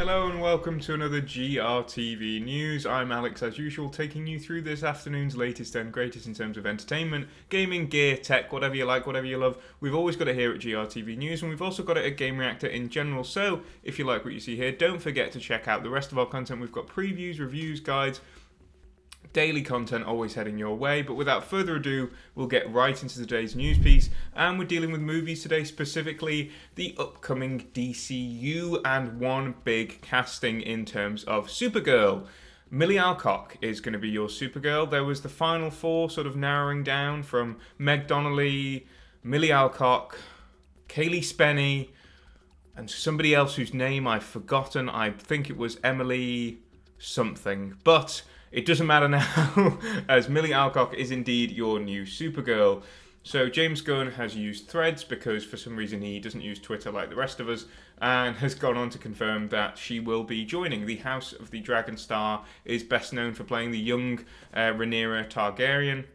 Hello and welcome to another GRTV News. I'm Alex, as usual, taking you through this afternoon's latest and greatest in terms of entertainment, gaming, gear, tech, whatever you like, whatever you love. We've always got it here at GRTV News, and we've also got it at Gamereactor in general. So, if you like what you see here, don't forget to check out the rest of our content. We've got previews, reviews, guides, daily content always heading your way. But without further ado, we'll get right into today's news piece. And we're dealing with movies today, specifically the upcoming DCU and one big casting in terms of Supergirl. Milly Alcock is going to be your Supergirl. There was the final four sort of narrowing down from Meg Donnelly, Milly Alcock, Cailee Spaeny, and somebody else whose name I've forgotten. I think it was Emily something. But it doesn't matter now, as Milly Alcock is indeed your new Supergirl. So James Gunn has used Threads because for some reason he doesn't use Twitter like the rest of us, and has gone on to confirm that she will be joining the House of the Dragon Star. Is best known for playing the young uh, Rhaenyra Targaryen,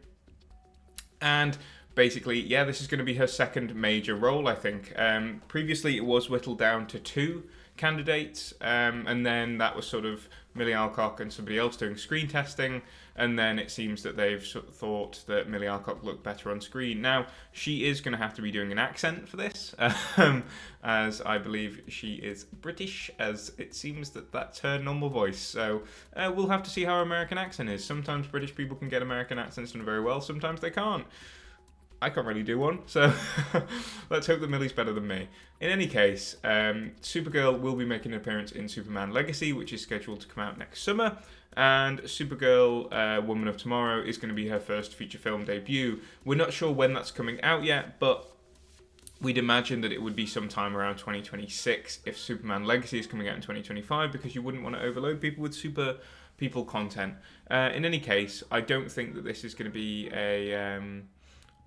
and basically, yeah, this is going to be her second major role. I think. Um, previously, it was whittled down to two candidates, um, and then that was sort of Milly Alcock and somebody else doing screen testing, and then it seems that they've sort of thought that Milly Alcock looked better on screen. Now she is going to have to be doing an accent for this, um, as I believe she is British, as it seems that that's her normal voice. So uh, we'll have to see how her American accent is. Sometimes British people can get American accents done very well, sometimes they can't. I can't really do one, so let's hope that Milly's better than me. In any case, um, Supergirl will be making an appearance in Superman Legacy, which is scheduled to come out next summer, and Supergirl uh, Woman of Tomorrow is going to be her first feature film debut. We're not sure when that's coming out yet, but we'd imagine that it would be sometime around 2026 if Superman Legacy is coming out in 2025, because you wouldn't want to overload people with super people content. Uh, in any case, I don't think that this is going to be a. Um,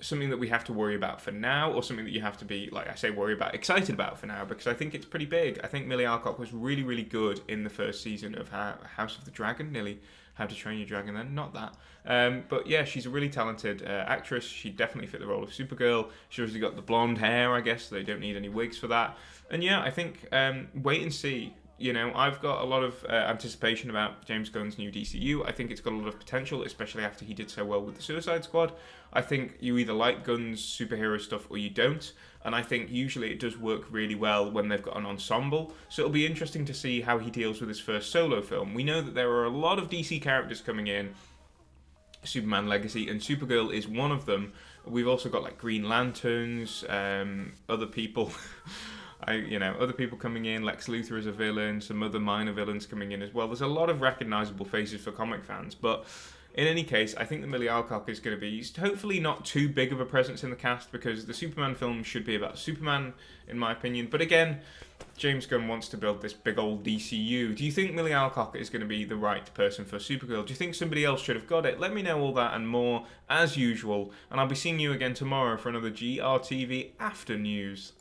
something that we have to worry about for now, or something that you have to be, like I say, worry about, excited about for now, because I think it's pretty big. I think Milly Alcock was really, really good in the first season of House of the Dragon, nearly How to Train Your Dragon, then not that. Um, but yeah, she's a really talented uh, actress. She definitely fit the role of Supergirl. She's obviously got the blonde hair, I guess. So they don't need any wigs for that. And yeah, I think um, wait and see you know, I've got a lot of uh, anticipation about James Gunn's new DCU. I think it's got a lot of potential, especially after he did so well with the Suicide Squad. I think you either like Gunn's superhero stuff or you don't. And I think usually it does work really well when they've got an ensemble. So it'll be interesting to see how he deals with his first solo film. We know that there are a lot of DC characters coming in. Superman Legacy and Supergirl is one of them. We've also got like Green Lanterns, um, other people. I, you know, other people coming in, Lex Luthor as a villain, some other minor villains coming in as well. There's a lot of recognizable faces for comic fans, but in any case, I think that Milly Alcock is going to be hopefully not too big of a presence in the cast because the Superman film should be about Superman, in my opinion. But again, James Gunn wants to build this big old DCU. Do you think Milly Alcock is going to be the right person for Supergirl? Do you think somebody else should have got it? Let me know all that and more as usual, and I'll be seeing you again tomorrow for another GRTV After News.